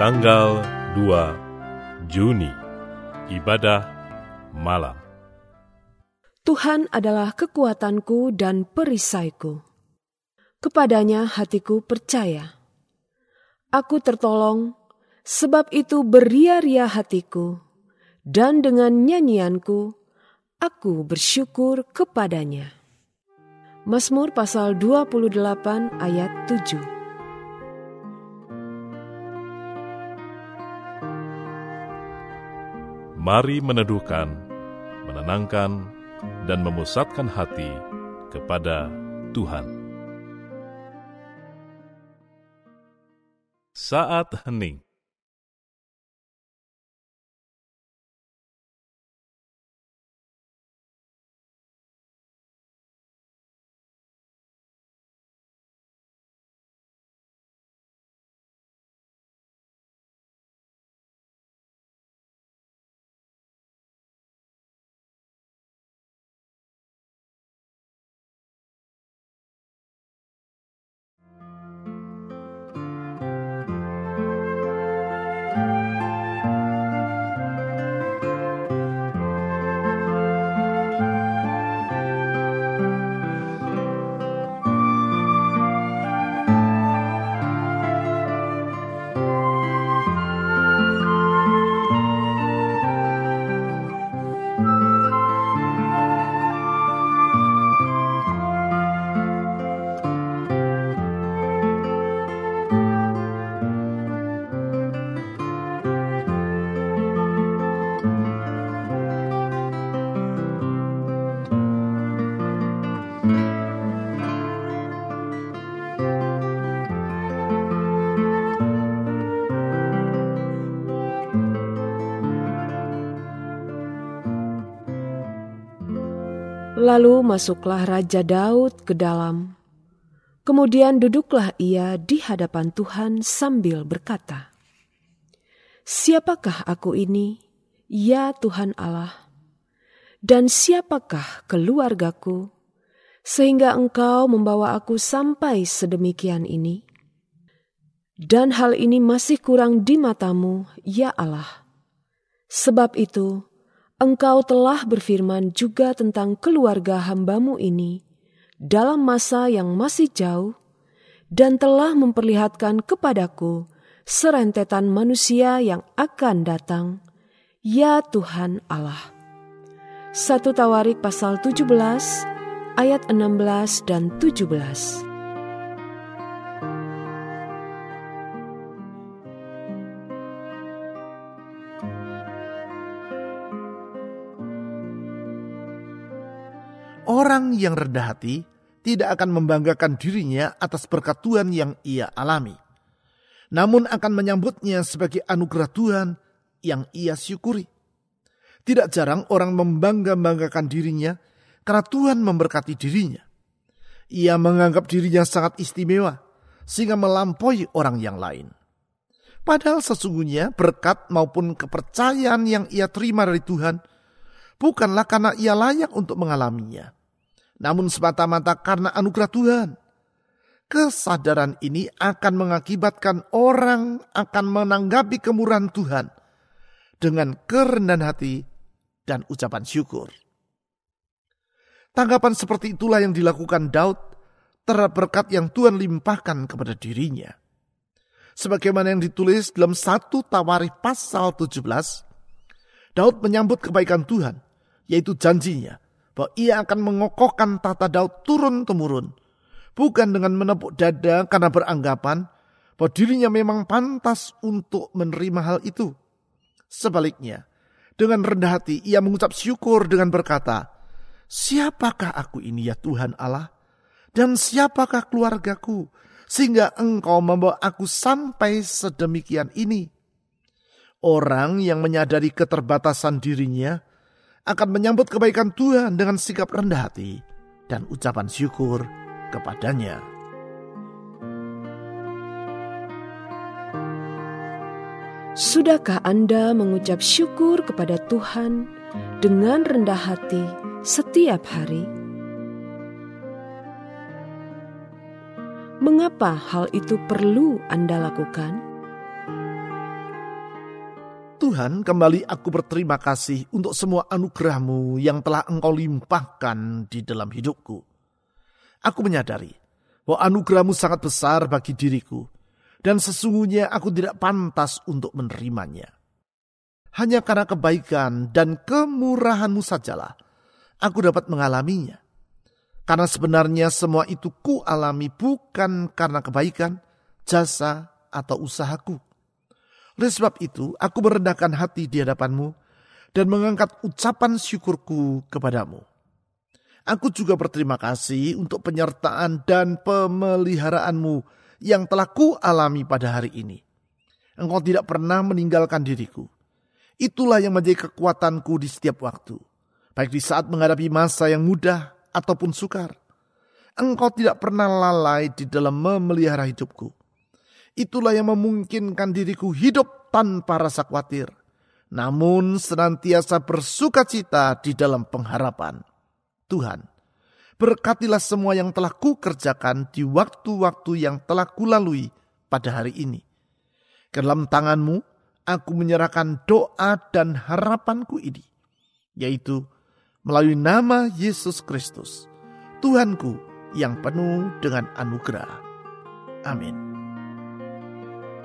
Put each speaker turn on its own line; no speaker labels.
Tanggal 2 Juni Ibadah Malam
Tuhan adalah kekuatanku dan perisaiku. Kepadanya hatiku percaya. Aku tertolong, sebab itu beria-ria hatiku, dan dengan nyanyianku, aku bersyukur kepadanya. Mazmur pasal 28 ayat 7
Mari meneduhkan, menenangkan, dan memusatkan hati kepada Tuhan. Saat hening
Lalu masuklah Raja Daud ke dalam. Kemudian duduklah ia di hadapan Tuhan sambil berkata, Siapakah aku ini, ya Tuhan Allah? Dan siapakah keluargaku, sehingga engkau membawa aku sampai sedemikian ini? Dan hal ini masih kurang di matamu, ya Allah. Sebab itu, Engkau telah berfirman juga tentang keluarga hambamu ini dalam masa yang masih jauh dan telah memperlihatkan kepadaku serentetan manusia yang akan datang, ya Tuhan Allah. 1 Tawarik pasal 17 ayat 16 dan 17.
Orang yang rendah hati tidak akan membanggakan dirinya atas berkat Tuhan yang ia alami. Namun akan menyambutnya sebagai anugerah Tuhan yang ia syukuri. Tidak jarang orang membangga-banggakan dirinya karena Tuhan memberkati dirinya. Ia menganggap dirinya sangat istimewa sehingga melampaui orang yang lain. Padahal sesungguhnya berkat maupun kepercayaan yang ia terima dari Tuhan bukanlah karena ia layak untuk mengalaminya namun semata-mata karena anugerah Tuhan. Kesadaran ini akan mengakibatkan orang akan menanggapi kemurahan Tuhan dengan kerendahan hati dan ucapan syukur. Tanggapan seperti itulah yang dilakukan Daud terhadap berkat yang Tuhan limpahkan kepada dirinya. Sebagaimana yang ditulis dalam satu Tawarikh pasal 17, Daud menyambut kebaikan Tuhan, yaitu janjinya bahwa ia akan mengokohkan tata Daud turun-temurun. Bukan dengan menepuk dada karena beranggapan bahwa dirinya memang pantas untuk menerima hal itu. Sebaliknya, dengan rendah hati ia mengucap syukur dengan berkata, Siapakah aku ini ya Tuhan Allah? Dan siapakah keluargaku? Sehingga engkau membawa aku sampai sedemikian ini. Orang yang menyadari keterbatasan dirinya, akan menyambut kebaikan Tuhan dengan sikap rendah hati dan ucapan syukur kepadanya.
Sudahkah Anda mengucap syukur kepada Tuhan dengan rendah hati setiap hari? Mengapa hal itu perlu Anda lakukan?
Tuhan, kembali aku berterima kasih untuk semua anugerahmu yang telah engkau limpahkan di dalam hidupku. Aku menyadari bahwa anugerahmu sangat besar bagi diriku dan sesungguhnya aku tidak pantas untuk menerimanya. Hanya karena kebaikan dan kemurahanmu sajalah aku dapat mengalaminya. Karena sebenarnya semua itu ku alami bukan karena kebaikan, jasa, atau usahaku. Oleh sebab itu, aku merendahkan hati di hadapanmu dan mengangkat ucapan syukurku kepadamu. Aku juga berterima kasih untuk penyertaan dan pemeliharaanmu yang telah ku alami pada hari ini. Engkau tidak pernah meninggalkan diriku. Itulah yang menjadi kekuatanku di setiap waktu. Baik di saat menghadapi masa yang mudah ataupun sukar. Engkau tidak pernah lalai di dalam memelihara hidupku. Itulah yang memungkinkan diriku hidup tanpa rasa khawatir. Namun senantiasa bersuka cita di dalam pengharapan. Tuhan, Berkatilah semua yang telah ku kerjakan di waktu-waktu yang telah kulalui pada hari ini. Ke dalam tanganmu, aku menyerahkan doa dan harapanku ini, yaitu melalui nama Yesus Kristus, Tuhanku yang penuh dengan anugerah. Amin.